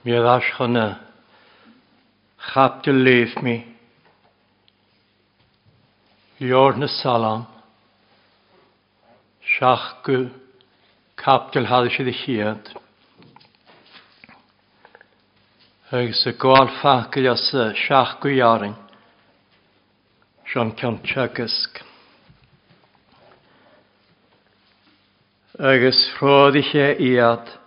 Mi oedd hwnna. chap dy leif mi. Lior na salam. Siach gw cap dy lhadd eisiau chiad. Ag sy'n gwael ffach as y siach gw iarin. Sian cyntag ysg. Agus rhodd eisiau iad. Iad.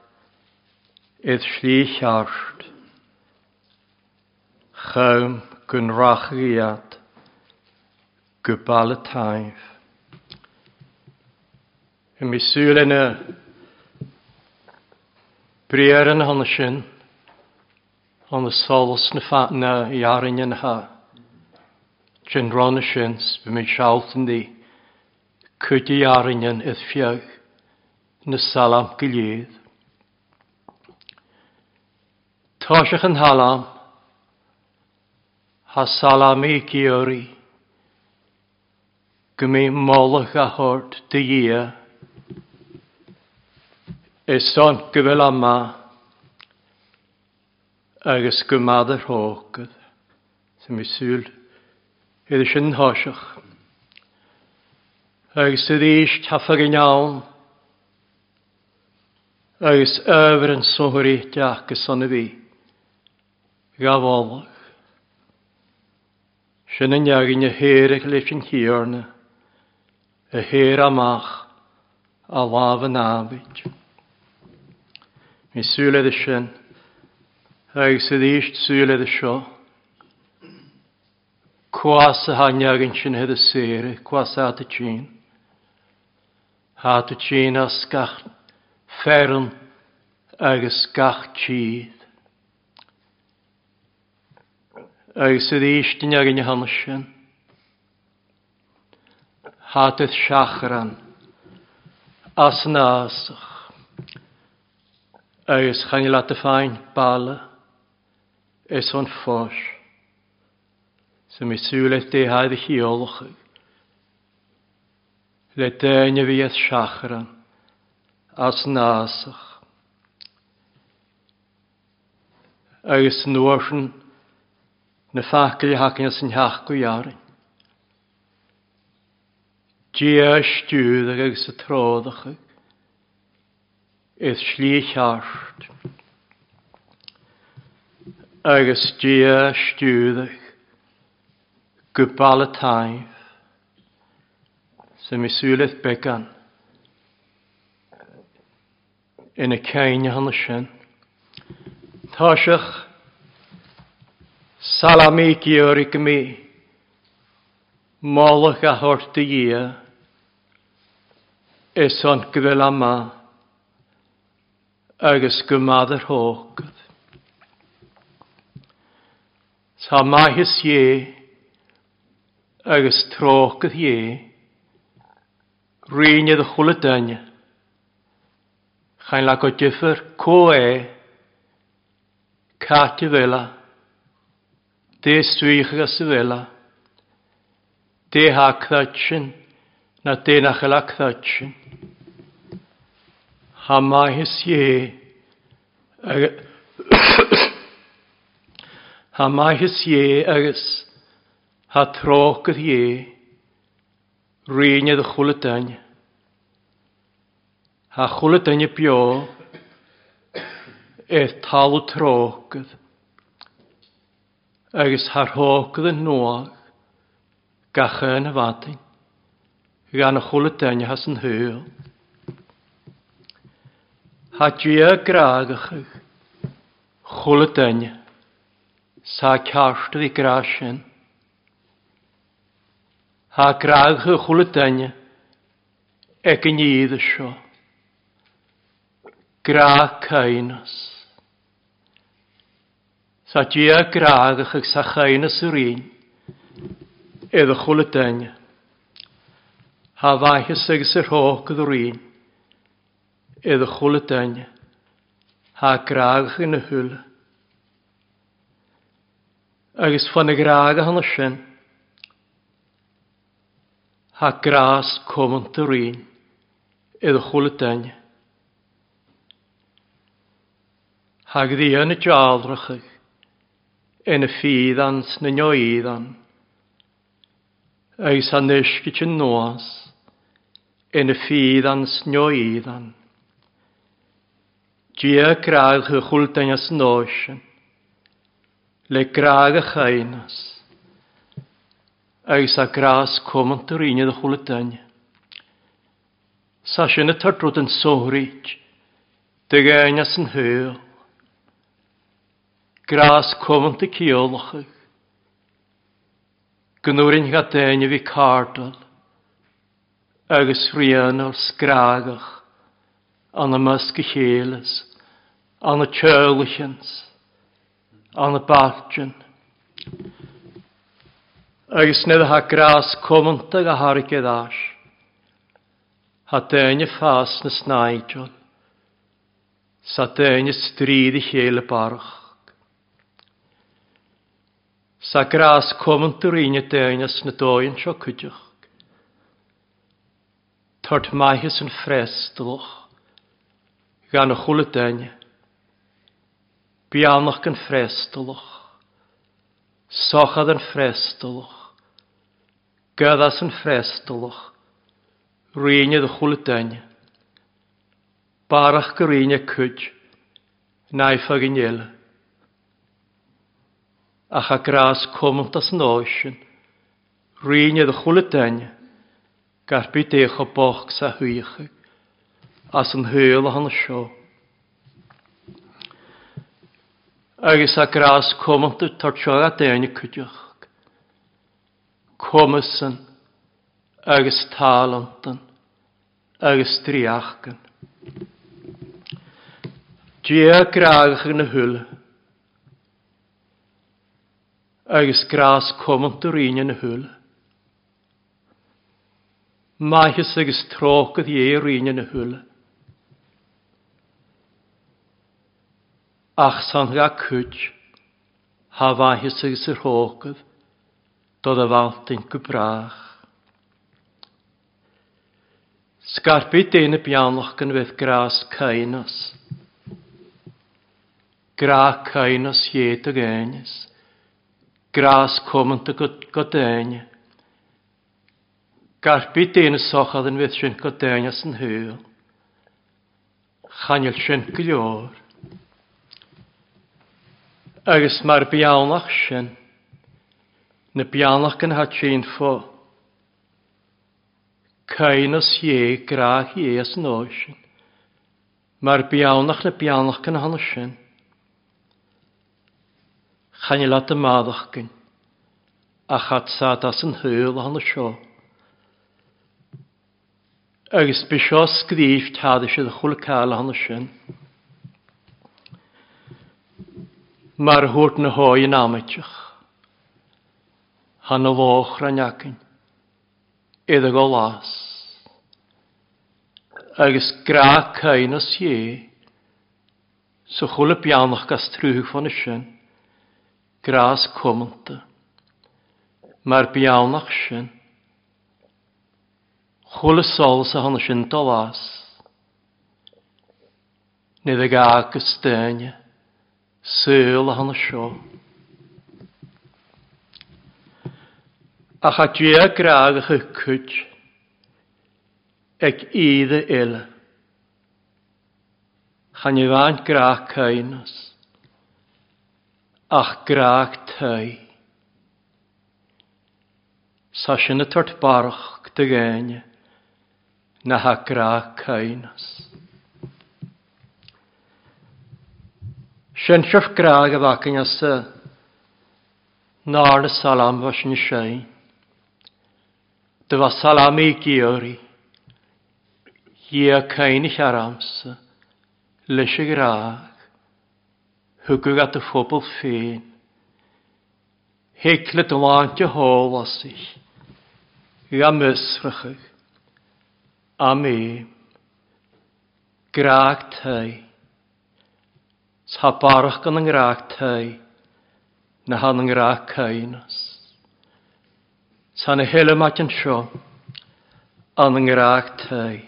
Ith slí cheart. Chaim gyn rach rachiad gybal y taif. Y mi sŵl yn y briar yn hon sy'n, hon y solos na ffat na i arin yn ha. Jyn ron y sy'n, sby mi siawth yn di, cwyd i arin yn ydd fiag na salam gilydd. Táiseach an hallam Tá salamí cioí go mé málach a thuirt de dhé Is san go bhfuil amá agus go madidir thógad sa misúil idir sin háiseach. Agus sa dhíos tafa gneán agus ábhar an sóthirí teach go sanna bhí. gafolach. Sy'n yn iagin y her eich leif yn hiorna, y her amach a laf yn afid. Mi sŵledd y sy'n, ag sydd eist sŵledd y sio, Cwas a hanyagin sy'n hedd y sere, cwas a ty tîn. Ha ty tîn a sgach feryn ag ysgach tîdd. agus sydd eistyn ag yn y hanesyn. Hatydd siachran, as na asach, agus chan i lat y ffain bala, es o'n ffos, sy'n mi sŵleth dehaid i chi olwch, le dyn y fydd siachran, as na asach, agus nwysyn, na fachgil hakin sy'n hachgw iarin. Dia stiwyd ag ag sy'n troddach ag. Ys sli chart. Agus dia stiwyd ag. Gwbal y taif. Sy'n mi swylaeth began. Yn y cain y hynny sy'n. Tosiach. Salami giorig mi, molach a horti ia, is on gyfel ama, agos gymad yr hog. Ta maes ie, agos trogydd ie, rhywun iddo chwlydain, chain lag o dyffyr coe, cat i fela, déstúíchaga sa de ha sin na dénachalaachtáid sin. Ha maithis dhé Tá maithis dhé agus há tráchad dhé riine a chula daine. Tá chula daine beo é talú tráchad agus har tharthógad yn nóach gacha yn y fadyn, gan y chwle dynia has yn hyl. Ha dwi graagach ych, chwle dynia, sa cast fi graasyn. Ha graagach ych chwle dynia, ag yn idd ysio. Gra cainas. Sa dia graagach ag sachain y syrin, edrych chwl y dynia. Ha faihys ag sy'r hoch gyda'r un, edrych chwl y dynia. Ha graagach yn y hwyl. Agus fan y graagach yn y sy'n, ha gras comant yr un, edrych chwl y dynia. Hag ddian y jaaldrachach, yn y ffyddans na nioiddan. Eis a nysg i ti'n noas yn y ffyddans nioiddan. Dia graag y chwldain as nosion, le graag y chainas. Eis a gras comant yr un y chwldain. Sa sy'n y tardrod yn sohryd, dy gain as yn hyl grás cumanta ceolacha, Gnúrin ga déine fi cardal, agus rian o'r sgragach, an y mysg y chélas, an y tjölichens, an y baltjen. Agus nid ha gras cwmynta a harig eddas, ha dein déine ffas na snaidjon, sa dein déine stryd i chéle barach. Sa gras kommentarine deinas na dóin seo cwydioch. Tart maihis yn ffresdloch. Gan y chwle deine. Bianach yn ffresdloch. Sochad yn ffresdloch. Gyddas yn ffresdloch. Rhine dy chwle deine. Barach gyrine cwyd. Naif ag yn ach a gras comant as náisisin, riine a chula daine, gar bit éoch o boch sa thuocha, as an thuil a hanna seo. Agus a gras comant y tortio a daine cuideach, comasan agus talantan agus tríachgan. Dia graagach yn y hwyl, agus gras comant yr ar ine na húla. Maithas agus trócad yr e un yn y hwyl. Ach san ga cwyd, ha faithas agus yr hócad, dod a faltyn gwbrach. Sgarbu dyn y bianloch gan fydd gras cainas. Gra cainas ied ag einys gras komanta godain. Garbi dyn y sochad yn fydd sy'n godain as yn hyl. Chanil sy'n gylior. Agus mae'r biawnach sy'n. Na biawnach hat sy'n ffo. Cain os ie graag ie as yn oes. Mae'r biawnach na biawnach gan hanes sy'n. Channe lat y maddach gyn. A chat sa das yn hyl hon y sio. Agus bysio sgrif tad eisiau chwl cael hon y sy'n. Mae'r hwrt na hoi yn amydych. Han o foch rhan iacyn. Iddo go las. Agus gra cain os ie. So chwl y bianach gas trwch fan y sy'n gras cwmnta. Mae'r biawnach sy'n. Chwl y sol sa hon sy'n dolas. Nid y gag ystynio. Sŵl a hon sio. Ach A chadio graag ych ycwyd. Ec iddo ila. Chan i faint graag cainas ach graag tai. Sa sin y tort barch dy gaine na ha graag cainas. Sin siwf graag a facan as y nár salam fas ni sein. Dy fa salam i gyori. ia cain i arams. Lys y graag hwgwg at y phobl ffyn. Heclet y lant y hôl os i. I am ysrychych. Am i. Graag tai. Sa barach gan yng graag tai. Na han yng graag cainas. Sa na hele mat yn sio. An yng graag tai.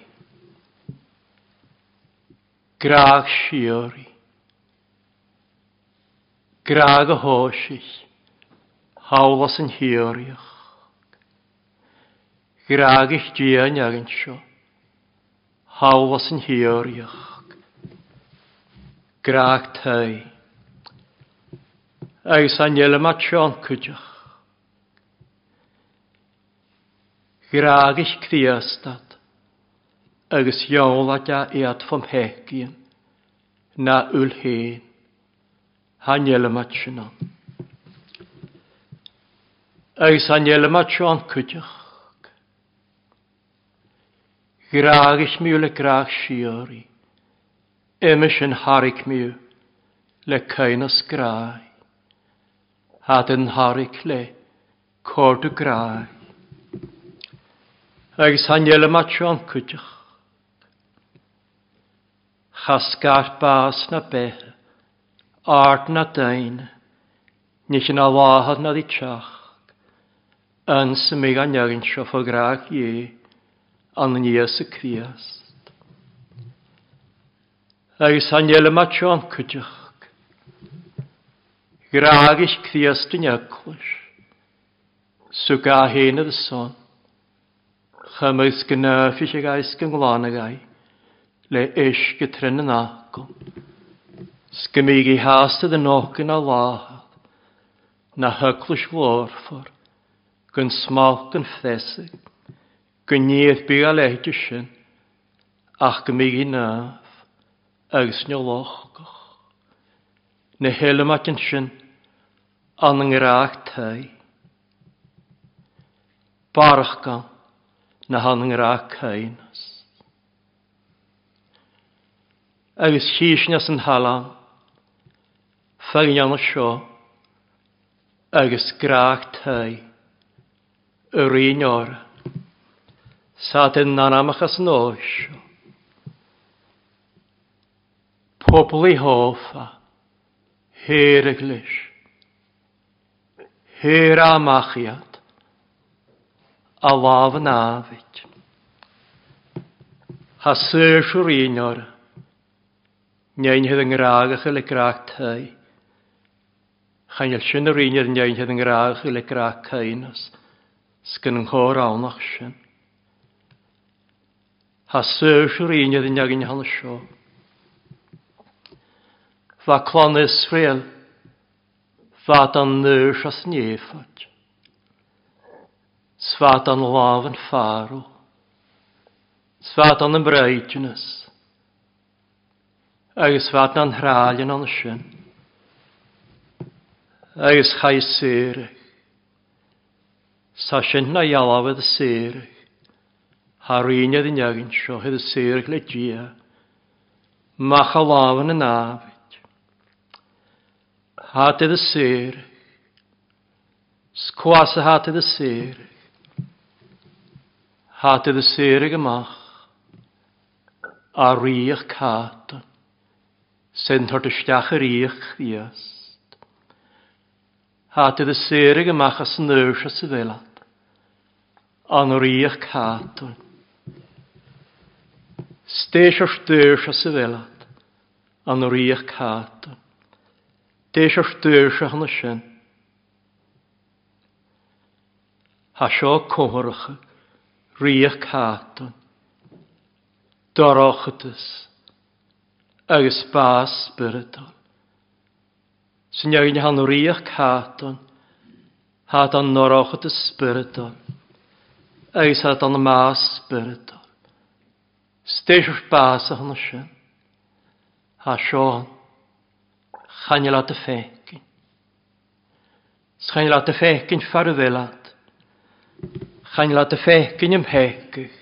Graag siori graag a hóisich, hálas yn hiorioch. Graag ich dían agin seo, hálas yn hiorioch. Graag tai, agus an jele mat sean cudioch. Graag ich kriastad, agus jaunla ga iad vom hegien, na ulhén hanjele matjena. mat hanjele matjan Graag Graagis miu le graag siori. Emes yn harig miw le kainas graai. Had yn harig le cordu graai. Eis hanjele matjan kutjach. Chasgar bas na behe art na dain, nich yn alwahad na ddichach, yn symig a'n iawn sio fo graag ie, an ni ies y criast. Agus han yma tion cydych, graag eich criast yn eglwys, so ga hen ydd y son, chymys gynnaf eich ag aes gynglan ag ai, le eich gytren yn agom. Sgymig i haastad yn ogyn a lá, na hyglwys wrffor, gyn smalc yn ffesig, gyn nid byg a leid ach gymig i naf, agos nio lochgoch. Na helym ac yn sy'n, an yng tai. Barach gan, na han yng Nghyraach cainas. Agos hysnas yn halam, chagin anna seo, agus graach tai, yr un o'r, sa dyn na'n amachas nos, pobl i hofa, her glis, her amachiad, a laf yn afyd. Ha sy'r siwr un o'r, Nyn hydd yn graag a chylig graag tai. Chanel sy'n yr un i'r yn iawn yn graag i le graag cain os sgyn yng nghor awnach sy'n. Ha sys yr un i'r iawn yn hannes sio. Fa clon Israel, fa dan nys as nefod. Sfa dan laf yn farw. Sfa dan yn breidynus. Agus fa dan hralion annes sin agus chai sérech. Sa sin na ialafod y sérech. Harwiniad yn iagyn sio, hedd y sérech le gia. Mach a lafan yn afyd. Hatedd y sérech. Sgwas y hatedd y sérech. Hatedd y sérech A Ar wych catan. Sy'n hort y stiach yr ddias. Ha dydd y sérig ymach as yn ywys as y felad. Anwr i'ch cadw'n. Steis o'r dywys as y felad. Anwr i'ch cadw'n. Deis o'r dywys ach yn y sy'n. Ha sio cwrwch rich cadw'n. Dorochydys. Agus bas spiritual. Sinjagin han riach katon, hat an norochet spiritor, eis hat an ha sion, chanil at y fekin. Chanil at y fekin farfelat, chanil at y fekin ym hegych,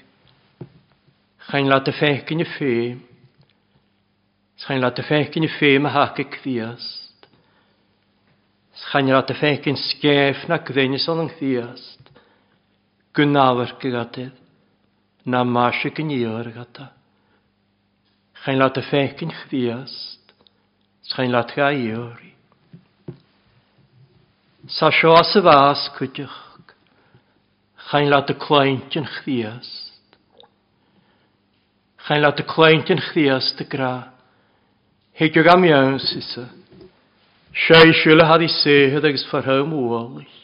y ffim, y ffim a y cfias, Schainrat a feikin sgef na gvenis o'n ngthiast. Gwnawyr gygadydd. Na masio gyniwyr gata. Schainrat a feikin chfiast. Schainrat ga iori. Sa sio as y fas cwydych. chain Schainrat a cleint yn chfiast. Schainrat a cleint yn chfiast y gra. Heidio gam iawn sysa. sé siúla hadí séhead agus fartha móálaich,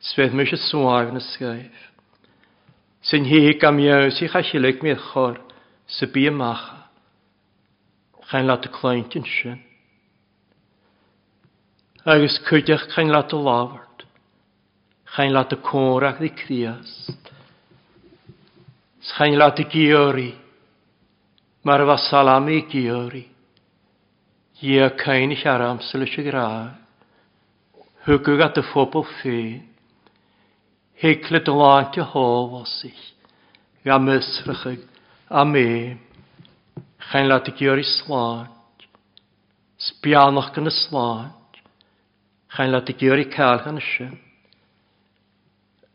Sfeh mu Zijn hier na scaibh. Sin hihí gamhéí chaisileg mé chor sa bí macha, Chain leat a cléintin sin. Agus chuideach chain leat a lavert? Chain leat de córaach í crías. Chain leat a gíorí, mar bh salami gíorí. Ie cain i'ch aram sy'n lys ag. Hwgwg at y ffobl ffi. Hecle dy lant y hof os ich. Gam ysrychig a me. Chain lat i gyr i slant. Sbianoch gan y slant. Chain lat i gyr i cael gan ysio.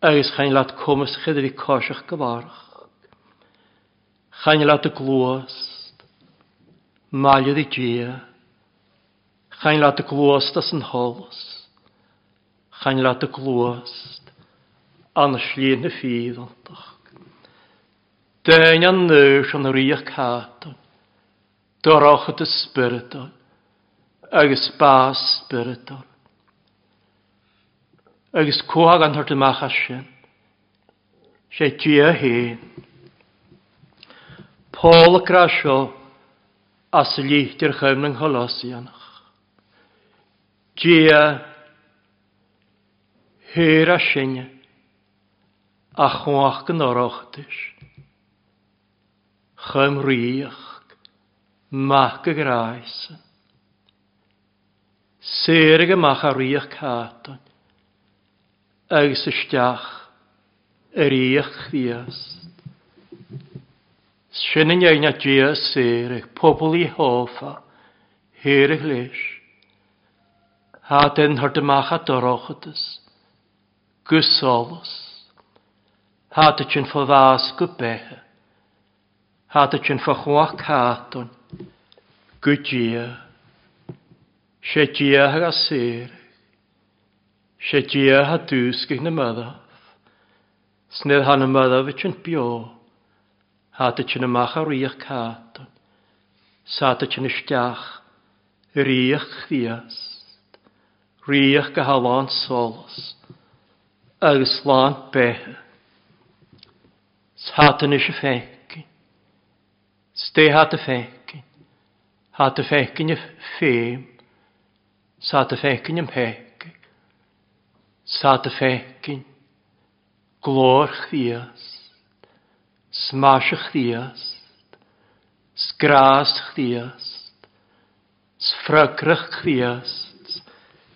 Agus chain lat comys chyd i fi cosiach gyfarach. Chain lat y glwast. Malio i gia. Chain lá a as an hálas. Chain lá a glóst an slíad na fíhantach. Déin an nus an riach cáta, Dorácha a spiritol, agus bás spiritol. Agus cóag an thuirt amach sin, sé tí a hén. Paul a grá seo as líchtir chymling holosianach. Dia hyr a sinne a chwach gan orochtis. Chym riach mach y graes. Serig y mach a riach caton agos ystiach yr iach chdiast. Sinnen iawn a dia serig, pobl i hofa, hyr y glesh a den hart de macha dorochetes, gusolos, hatetjen fo vasku behe, hatetjen fo chwa katon, gudia, shedia ha sir, shedia ha duskig na mada, sned han mada vichen e bio, hatetjen macha riech katon, satetjen shtach riech chvias, Rioch go halán solas agus slán béthe. Sátan is a fécin. Sté hat a fécin. Hat a fécin a féim. Sát a fécin am hécin. Sát a fécin. Glór a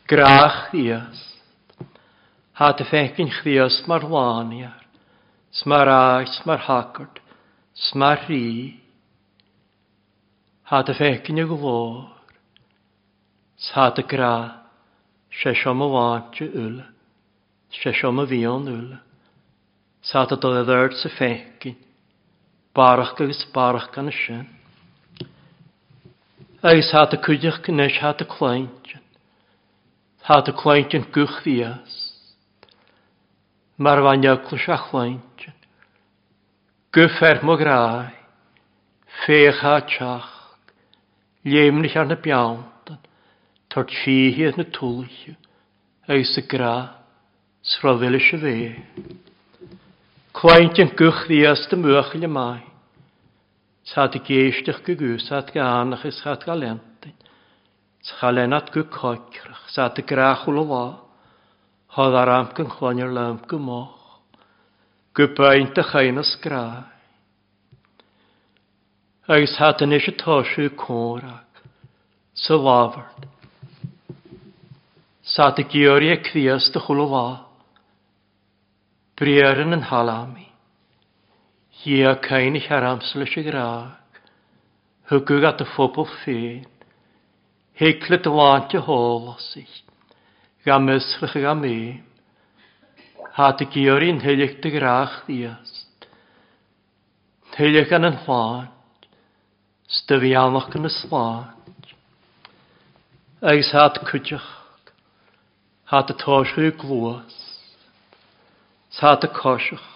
Grach ddias. Ha dy ffegyn chdias mar laniar. Sma'r aig, sma'r hakard, sma'r ri. Ha dy ffegyn y glor. Sa dy gra. Se Sesiom y wantio Se Sesiom y fion yl. Sa dy dod y ddyrd sy ffegyn. Barach gys barach gan y sin. Agus ha dy cwydych gynnes ha dy cleintio. Tá y cleintion an ddias. Mar fan cluis a chleint. Gufer mo Fech a teach, léimnich ar na beantan, tar tíhiad na túlchu, agus a grá, srafile se bhé. Chleint an guchhías de muachil y mai. Sa'd a géisteach go gúsat go annach is chat galent. Chalenat gu coicrach, sa dy grachwl o fa, hodd ar am gyn chlonio'r lam gymoch, gu baint a chain ysgrau. Agus hat yn eisiau tosiw cwrag, sy lafard. Sa dy gyori e cwias dy chwlo o fa, brierin yn halami. Hia cain i'ch ar charamslis eisiau graag, hygwg at y ffobl ffyn. Hekle dlante hólasi. Gamysrych gamé. Hat y giorin helig dy grach ddiast. Heilig an yn hlad. Styfianach yn y slant. Eis hat cwtioch. Hat y tosio glwys. Hat y cosioch.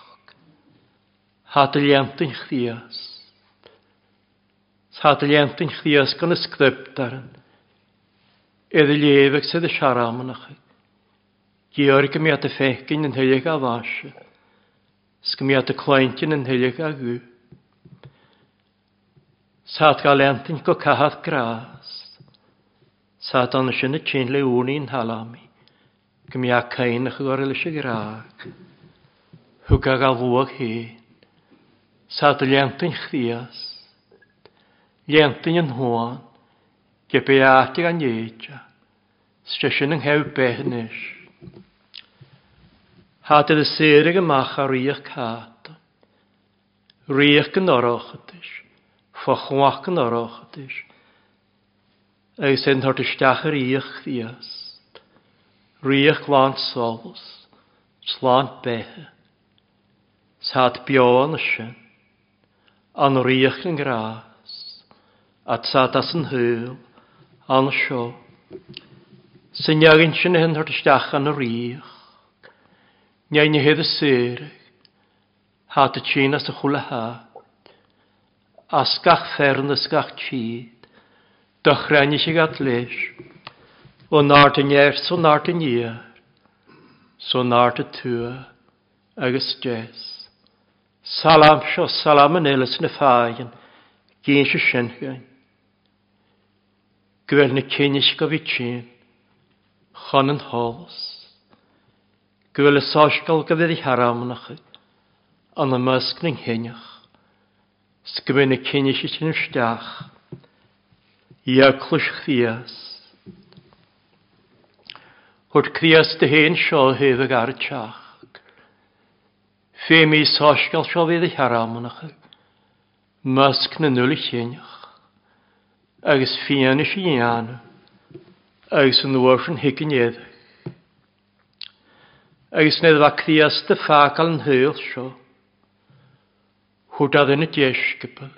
Hat y liant yn chdiast. Hat y liant yn chdiast gan ysgryptar yn. Edd y lefeg sydd y siaramnach. Georg mi at y ffegyn yn hylig a fasio. Sgym mi at y cloentyn yn hylig a gw. Saat gael entyn go cahad gras. Saat anna sy'n y tîn le ŵni yn halami. mi a cain ych gor ylys y graag. Hwg a gael fwag hyn. Saat y lentyn chdias. Lentyn yn hwan. Gebeatig an Jeja. Stesin yng nghew behnis. Had y syrig y mach ar riach cat. Riach yn orochadis. Fochwach yn orochadis. Eis yn hort ystach yr iach ddiast. Riach lant solos. Slant behe. Sad bion ysyn. An riach yn gras. At sad as yn hwyl an sio. Sy'n iagyn sy'n hyn hwrt ystach an y rych. Niau ni hedd y syr. Hat y tîn as y chwle ha. Asgach fern ysgach tîd. Dychrain i si gadleis. O nart yn ier, so nart yn ier. So nart y tŵa. Agus jes. Salam sio salam yn elys y ffaen. Gyn sy'n sy'n gwel na cynnis go fi tîn, chon yn holos. Gwel y sosgal go fydd i haramnach, an y mysg na'n hynach. Sgwyl na cynnis i ti'n ystach, iaglwys chrias. Hwyd crias dy hen sio hef ag ar y tiach. Fe mi sosgal sio fydd i haramnach, mysg na nŵl i hynach agus fianna sí dhéana agus an nuair an hicinnéad. Agus nid bha crías de fácal an hil seo, chuda na deiscipal,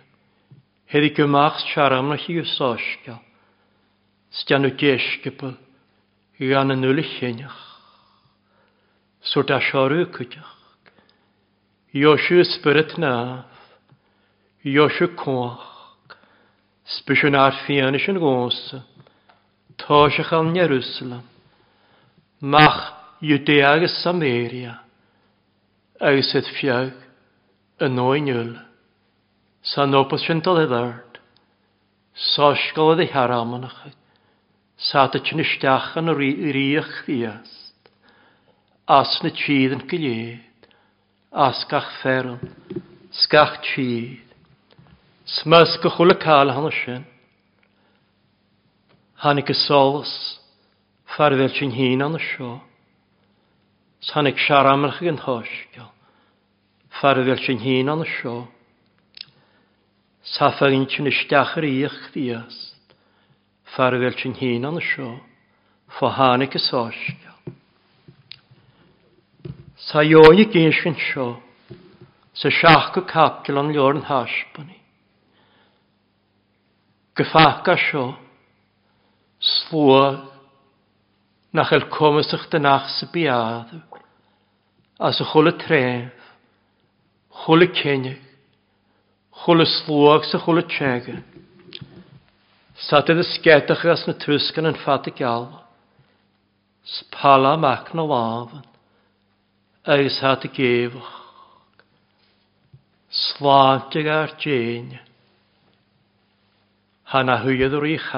hedi gymach siaram na chi ysosga, stianw deiscipal i gan yn nŵl i chynach, sŵr da siarw cydach. Iosio ysbryd naf, iosio cwach, Spisiwn ar fian gos. gosa. Tosach al Jerusalem. Mach Judea agus Samaria. Agus et fiag yn oen yl. Sa'n opus sy'n dal edard. Sosgol ydi haramonach. Sa'n chyn ysdach yn riach fiast. As na chyd yn gilydd. As gach ferwn. Sgach chyd. Smas go chula cáil hana sin. Hannig y solas, farfel sy'n hun anna sio. Sannig siaramrach yn hosgol, farfel sy'n hun anna sio. Safa yn sy'n ysdach yr iach ddiast, farfel sy'n hun anna sio. Fo hannig y sosgol. Sa ioi gysyn sio, sa siach go capgil an lior yn hasbani gyffaca sio, slwa, na chael comysach dynach sy biad, as y chwle tref, chwle cenig, chwle slwag sy chwle tsega. Satyd y sgedach as na twisgan yn ffatig alwa, spala mac na lafan, eis hat y gefach, slantig ar djeinio, ha na hwyedd o'r i'ch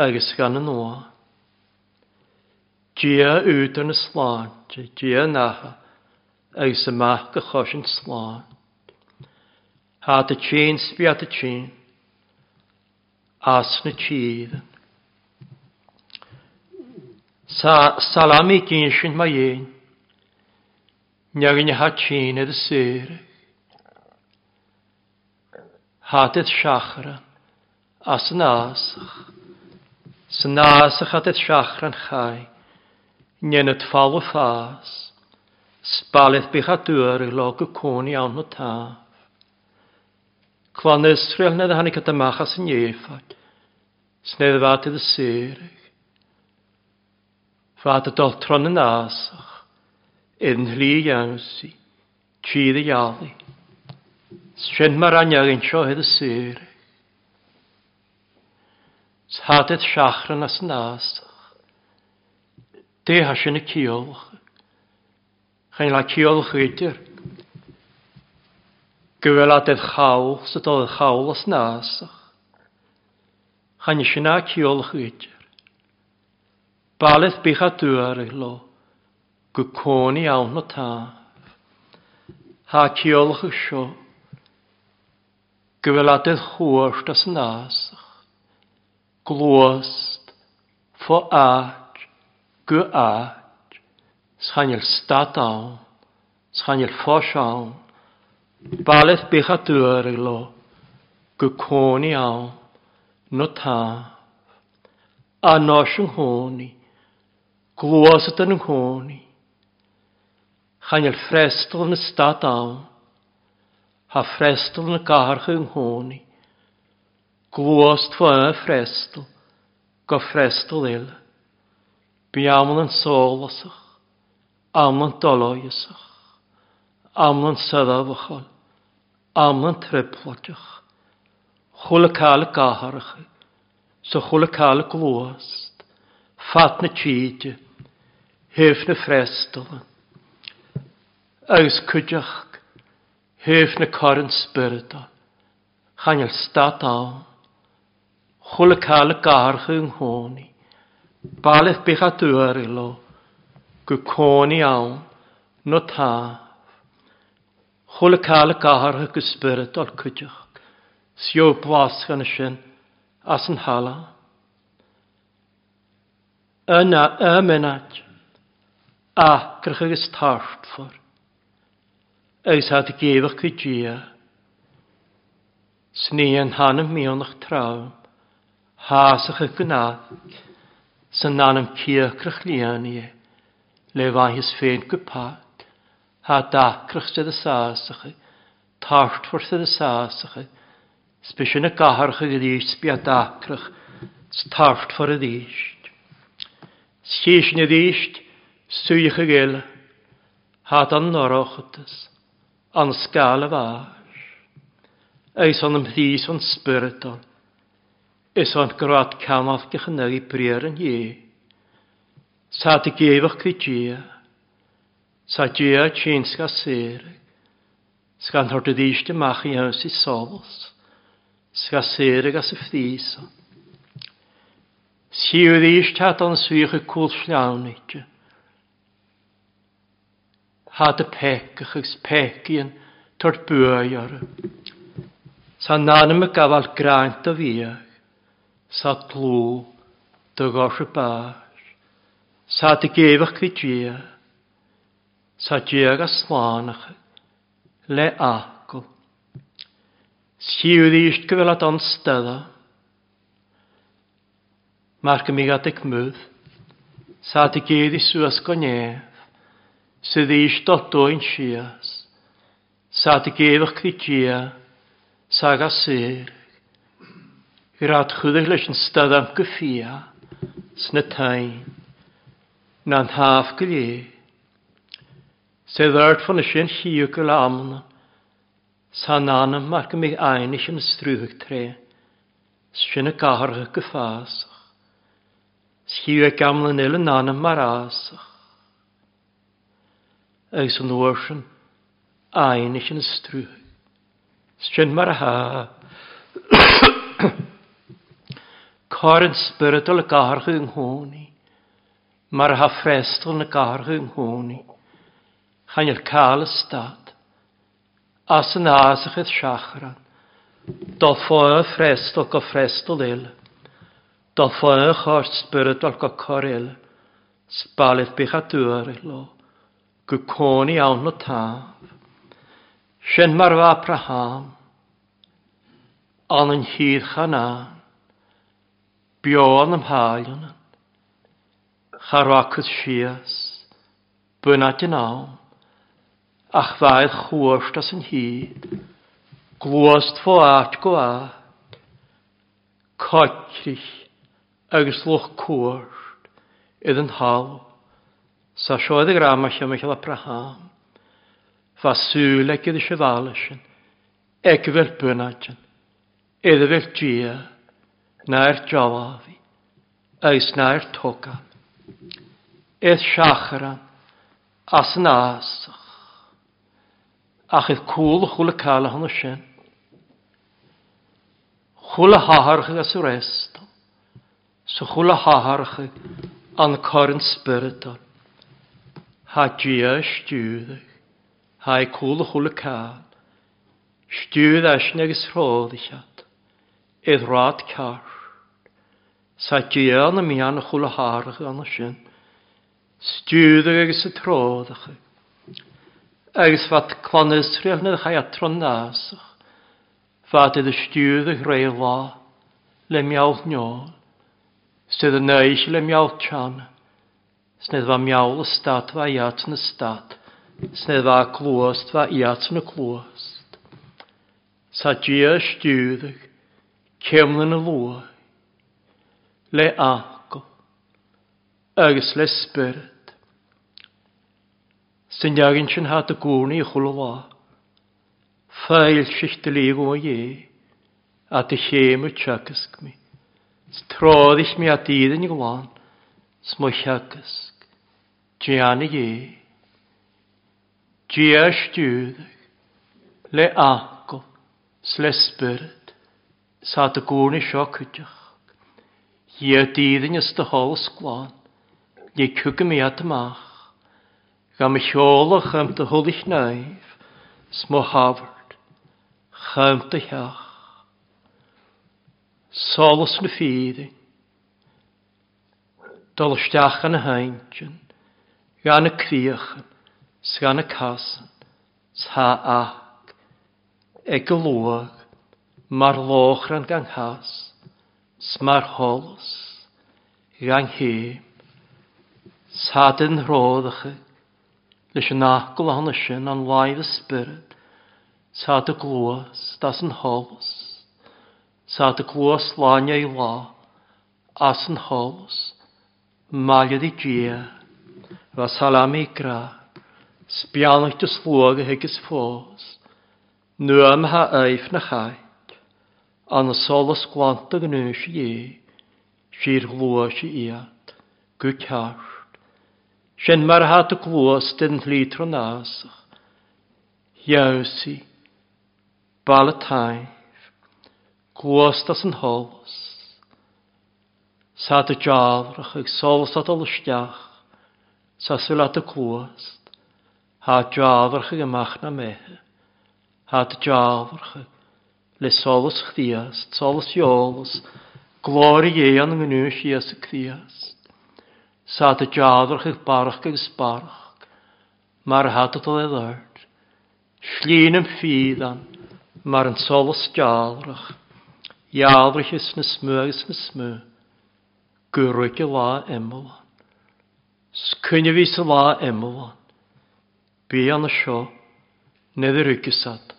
agus gan yn oa. Gia ywyd yn y slán, gia naha, agus y mach gychos yn slán. Ha dy chyn sbi a dy tîn, as na chyd. Sa Salami gynsyn mae un, Nyag yn ha chyn edd y syrig. Hadydd siachran, as yn asach. Sy'n asach hadydd siachran chai, nyn y tfal o ffas. Sbalydd bych a dŵr i log y cwn iawn o taf. Cwan Israel nedd hannig at ymach as yn iefad, snedd fad y syrig. Fad y doltron yn asach, iddyn hli iawn si, tri ddialig. Sren mar anagin seo hedd y syr. Shadet siachran as nastach. De hasin y ciolch. Chyn la ciolch ydyr. Gwyl adedd chawl, sydd oedd chawl as nasach. Chyn sin a ciolch ydyr. Baleth bych a dŵar eich lo. Gwconi awn o taf. Ha ciolch y sio. Gvellateth das nasach, glost, foat, guat, schanjel stataun, schanjel foshaun, baleth bechaturilo, gekoniaun, notaun, anoshen honi, glosetan honi, chanjel frestel ne stataun, ha frestal na garch yng nghoni. Glwast fo yna frestal, go frestal il. Bi aml yn solasach, aml yn doloesach, aml yn sydafachol, aml yn triplodach. Chwle cael y gaharcha, so chwle cael y glwast, fat na tîdio, hyf na frestal. Agus cwdiach Hef na corn spirita. Chanel stat awn. Chwle cael y garch yng nghoni. Baleth bych a dŵr i lo. Gw coni awn. No taf. Chwle cael y garch yng spirit o'r cwydioch. Sio bwas gan y sin as yn hala. Yna y mynad. A grych ag ystart ffwr agus hat i gefach go dia. Sní an hanam míonnach tram, hásach a gná, san nánam cíacrach líanaí, le bhaithis féin go pat, há dacrach de a sásacha, tartfar de a sásacha, spisian a gaharcha go dís bí a dacrach, tartfar a díist. Sís na díist, suúiach a géile, há an norochatas, an skala var. Eis an am hlís an spiriton. Is an grat camaf gych yn i brir yn ie. Sa dy gefach gwy gia. Sa gia tîn sga serig. Sgan hort y ddys dy mach i hwn i solos. Sga serig as y ffdys an. Siw ddys tad o'n swych y cwll llawn eich had y pecach ys peci yn tord bwy ar. Sa nan yma gafal graint o fiach, sa tlw dy gos y bar, sa dy gefach fi ddia, sa diag a slanach le acl. Siw ddysg eist gyfel at anstedda, Mae'r gymigad adeg mwyd, sa dy gyd i sŵas gonea, sydd eis dodwyn sias, sa dy gefach cdigia, sa ga gasir, rad adchwyddig leis yn stad am gyffia, sna tain, na'n haf gylie, sydd art fan ysyn hiw gyl amna, sa nanam marg gymig einig yn ysdrwyddig tre, sy'n y gaharach gyffasach, schiw e gamlan ilan nanam marasach, agus an nuairsin aine sin strú. Sin mar a ha. Corin spiritual y garchu yng Nghoni, mar ha festal na garchu yng Nghoni, chan i'r cael ystad, as yn asach ydd siachran, do ffoe frestol go frestol il, do ffoe chor spiritual go cor il, spalydd bych a dŵr i lo go cóí an na tá, sin mar bha praá, an an hir chaná, beán am háilean, charachas sias, buna den ná, ach bhaid chuirstas an híd, glóast fó áit go á, coitrich agus loch cuairt iad an hálacht. Sa sioedd y gram allan mewn chael Abraham. Fa sŵl ag iddi siafal allan. Ec fel bwna allan. Iddi fel gia. Na'r jawafi. Eis na'r toga. Eith siachara. As yn asach. Ach eith cwl chwl y cael hwnnw sy'n. Chwl y haharch ag as yr estol. So chwl y haharch an corn spiritol ha dia stiúdach, ha i cúla chula cáil, stiúd eisne agus rhódichat, iad rad car. Sa dia na mi an anna chula hárach anna sin, stiúdach agus a tródach, agus fat clonysriach na chai atron nasach. Fad iad a stiúdach réil lá, le miawch nôl, sydd y neis le miawch chanach. Snedd fa miawl y stad fa iat yn y stad. Snedd fa clwost fa iat yn y clwost. Sa gia ysdiwddych, cemlyn y lwa. Le acol, agos le spirit. Sy'n iagyn sy'n hat y gwrni i chwlwa. Fael sych dylig o ie, a dy chym y chagysg mi. Trodd ich mi a dydd yn i glan, smwychiagasg. Gianni ye. Gia stiwddach. Le agol. Sle spyrd. Sa dy gŵr ni sio cydioch. Ie dydd yn ysdy hol sglan. Ie cwgym i ad ymach. Gam y siolach am dy hwlich naif. Smo hafard. Chym dy hiach. Solos na ffyddyn. Dolystach yn y haintyn gan y criachan, sgan y casan, ta ac, e glwag, mar lochran gan has, smar holos, gan hym, sadyn roddach, leis yn agl ahon ysyn an laif ysbryd, Sa dy glwys, das yn holos. Sa dy glwys lania i la, as yn holos. Maliad i gia, Fa salami gra. Spialnych dy slwag y hygys ffos. Nw am ha eif na chaid. An y sol ys gwant ag yn ys i e. Si'r glwys i iad. Gwyd hasht. Sien mar hat y glwys dyn llitro nasach. Iawsi. Bal y taif. Glwys das yn hols. Sa dy jalrach ag sol sa dy lystiach. Sasul at y clwast. Ha jafrch ag ymach na mehe. Ha dy jafrch ag. Le solus chdiast, solus iolus. Glori ean yng Nghymru sias y chdiast. Sa dy jafrch ag barach ag sbarach. Mar hat o ddod eddard. Llun yn. Mar yn solus jafrch. Jafrch ys na smw ys na smw. Gwrwyd y la emol. Sgwynnu fi sy'n la emylon. Bi an y sio, nid yr ygysad,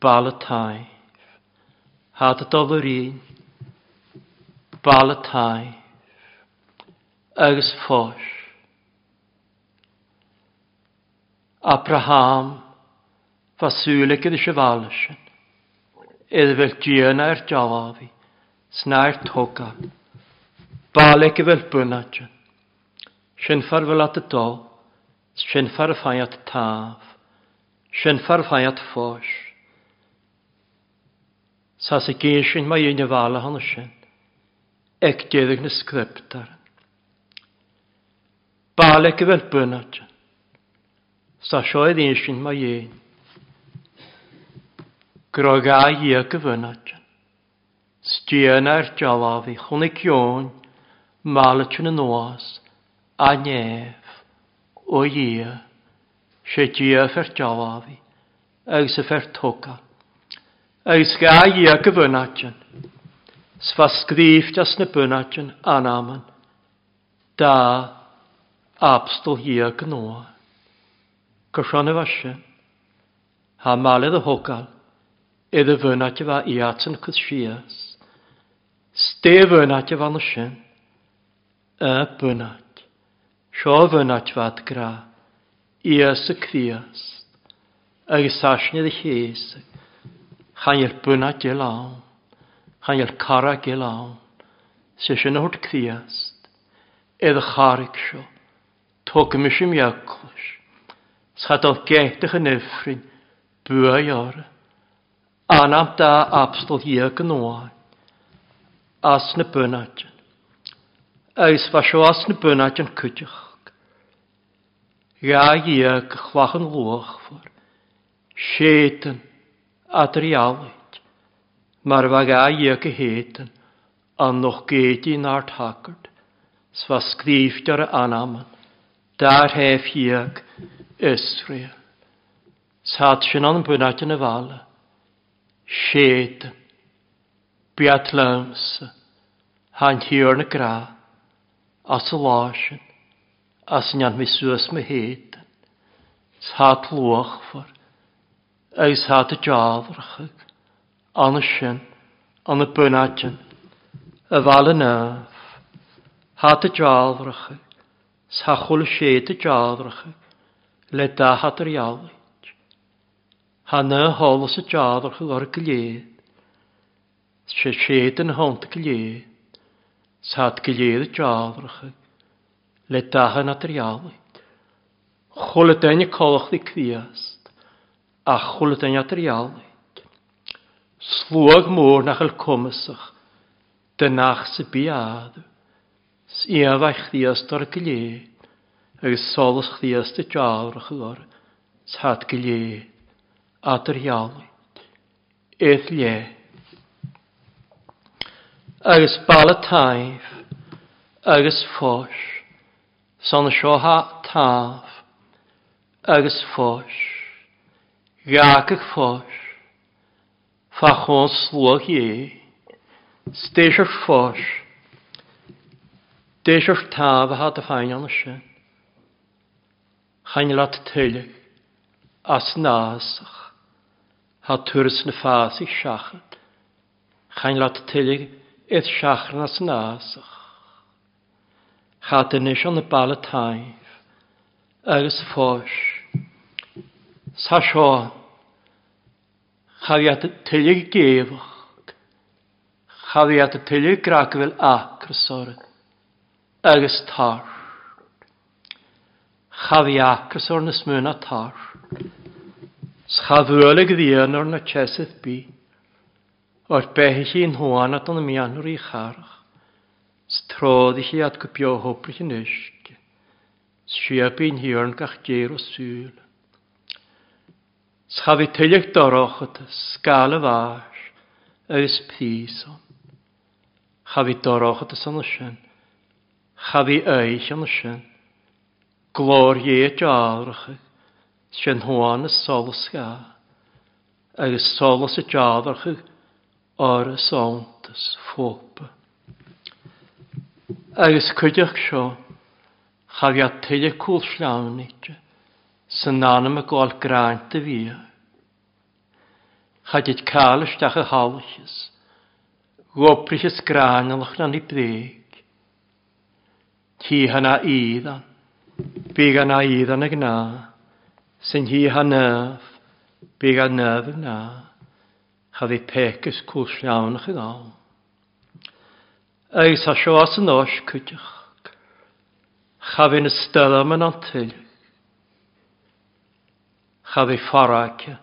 bal y taif. Had y dof un, bal y taif. Agus ffos. Abraham, fa sŵlig ydy sefalysyn. Edd fel diona i'r jawafi, sna'r togal. Baleg y fel bwynadjan. Sy'n at y do, sy'n at taf, sy'n at ffos. Sa sy geisin mae un y fala hon sy'n, ec deddig na sgryptar. Balec y fel. Sa sioedd un sy'n mae un. Grog a i a gyfynat. Stiana'r jalaf chwnig ion, malat yn y noas a nef o ia sé dia fer jawafi ag se fer toga. toca. Agus ga a gyfynatyn. Sfa sgrifft as na bynatyn anaman. Da abstol hia gnoa. Gyrsian y fasyn. Ha maledd y hogal. Iddo fynat yfa iatyn cwthias. Ste fynat yfa nysyn. Y bynat. Siofyn at fad gra, ias y cfiast, agus asnydd y chys, chan i'r bwna gilawn, chan i'r cara gilawn, sy'n sy'n hwrt cfiast, edd charig sio, tog togym ysym iaglwys, schadodd geitach yn effrin, bwa iar, anam da abstol hiag yn oain, as na bwna gyn, agus fa sio as na bwna gyn cwdych, Ja, je kwachen loch voor. Scheten, atrialit. Maar wat ga je geheten, an nog geet je naar het hakkert. Zwa skrieft er anamen. Daar hef je Israël. Satschen an bunatjene wale. Scheten, Beatlemse, han hierne gra, asolaschen, as an mi suas me héad há luachfar agus há a deádracha anna sin an na bunatin a bhela neh há a deádracha sa chola sé a deádracha le dahat ar eáid Tá na hálas a deádracha ar go léad sé séad an háanta go léad sa go léad a deádracha le dathe na triálaid. Chola daine cholachtaí cuast a chola daine triálaid. Slúag mór nach il cumasach de nach sa bíáadu, Síamhaich díast ar go lé, agus solas chtíasta deárach lor, Thad go lé, atarheálaid, éth lé. Agus balla taimh, agus fós, son sio ha taf, agus fóis, gaacach fóis, fa chun slúach é, stéisir fóis, déisir taf a hat a fáin anna sin, chain lat tuileach as nasach. ha turas na ffas i siachad. chain lat tuileach eith seachar as násach. Cha dynis yn y bal y taif, Agus ffos. Sa sio, chafiad y tylig gefach, chafiad y tylig graag fel acr sor, agos tar. Chafi acr sor nes mwyn a tar. Schafuolig ddian o'r na chesydd bi, o'r behill i'n hwan at o'n mianwr i charach trodd i chi at gwbio hwbrych yn ysg. Siap i'n hiorn gach geir o sŵl. Schafi tyliach doroch at sgal y fars ys pison. Chafi doroch at ys anysyn. Chafi eich anysyn. Glor ie jalrach sy'n hwan y sol sga. Agus sol y jalrach o'r y sauntas ffopa agus chuideach seo chafiad tuide cúl sláánite san nánam a gáil gráint cael bhí. y cálisteach a ys Goprisas yn na ni breg. Ti hana iddan, byg hana iddan ag ná, sy'n hi hanaf, byg hanaf ag ná, chafi pekis kúsljánach ag á. Eis a sio as yn os cwtych. Chafin ystela yn antil. Chafi faracia,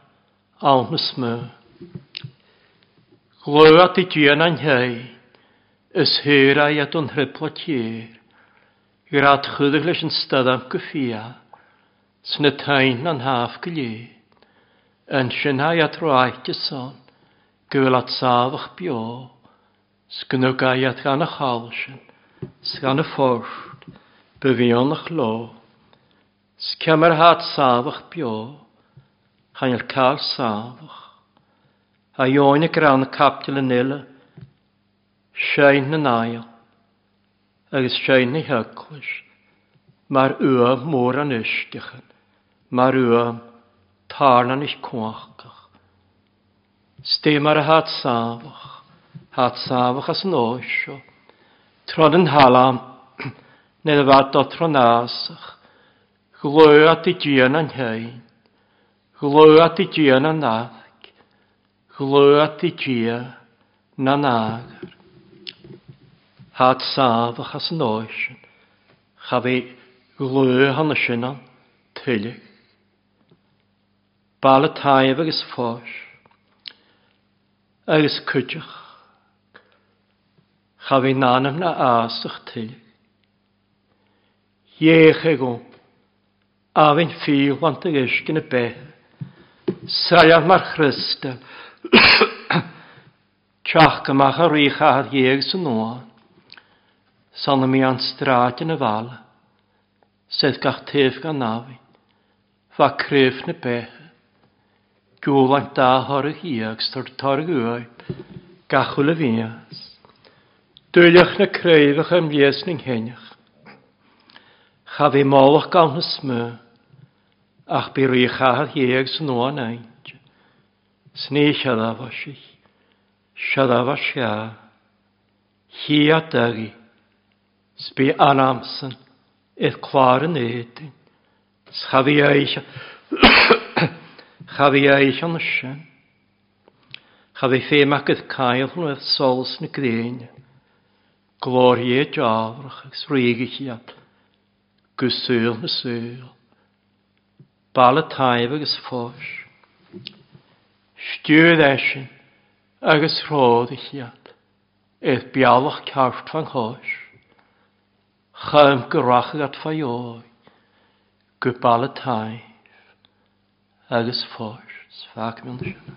aln ysmw. Glywat i dyn a'n hei, ys hyr a iad o'n hrybla tir. I'r ad chwydig leis yn stedd gyffia, sy'n y tain na'n haf gylir. Yn sy'n hai at rhaid y son, gyfel at safach bio. Sgynno gaiad gan y chalsyn, sgan y ffordd, byfion byfionnach lo. Sciamr hat safach bio, chan yr cael safach. A ioen y gran y capdil yn ila, sein yn ail, agos sein y hyglwys, mae'r ywam môr an ysgichan, mae'r ywam tarnan i'ch cwachgach. Stem ar y had safach, hat safach as yn óisio, trod yn halam, nid y fad o tronasach, glwy at i gian yn hyn, glwy at i dian yn ag, glwy at i dian na nagar. Hát sáfachas an óisio, chafi glwy hann y synan, tylig. y taif agos ffos, agos cydych cha fi nanam na asach til. Iech ego, a fi'n ffi want ag ysgyn y beth. Saia mar Christa, Tiach gymach a rych a hadd ieg sy'n noa. Sanna mi an straat yn y fal, sedd gach tef gan nafi, fa cref na bech. Gŵl an da horych ieg, stor torg yw, gachwl y fias. Dwylech na creifach am liesning henach. Cha fi molach gael na smö, ach byr i chahar hieg sy'n oan aint. Sni siadaf siadafas i, siadafas ia, hi a dagi, sbi anamsyn, eith clar yn edyn, schafi eich, chafi eich o'n ysyn. Chafi ffeimach gyda cael nhw eith sols na greinio. Glórie deábrach ag sríigichiad, gusúil na súil, bala taib agus fós, stiúd eisin agus rród i chiad, eith bialach ceart fan chós, chaim gyrach ag at faioi, go bala taib agus fós, sfag mynd sy'n.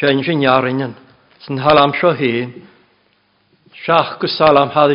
Sy'n sy'n iarinnan, sy'n halam sio hyn, Seaach go sal am had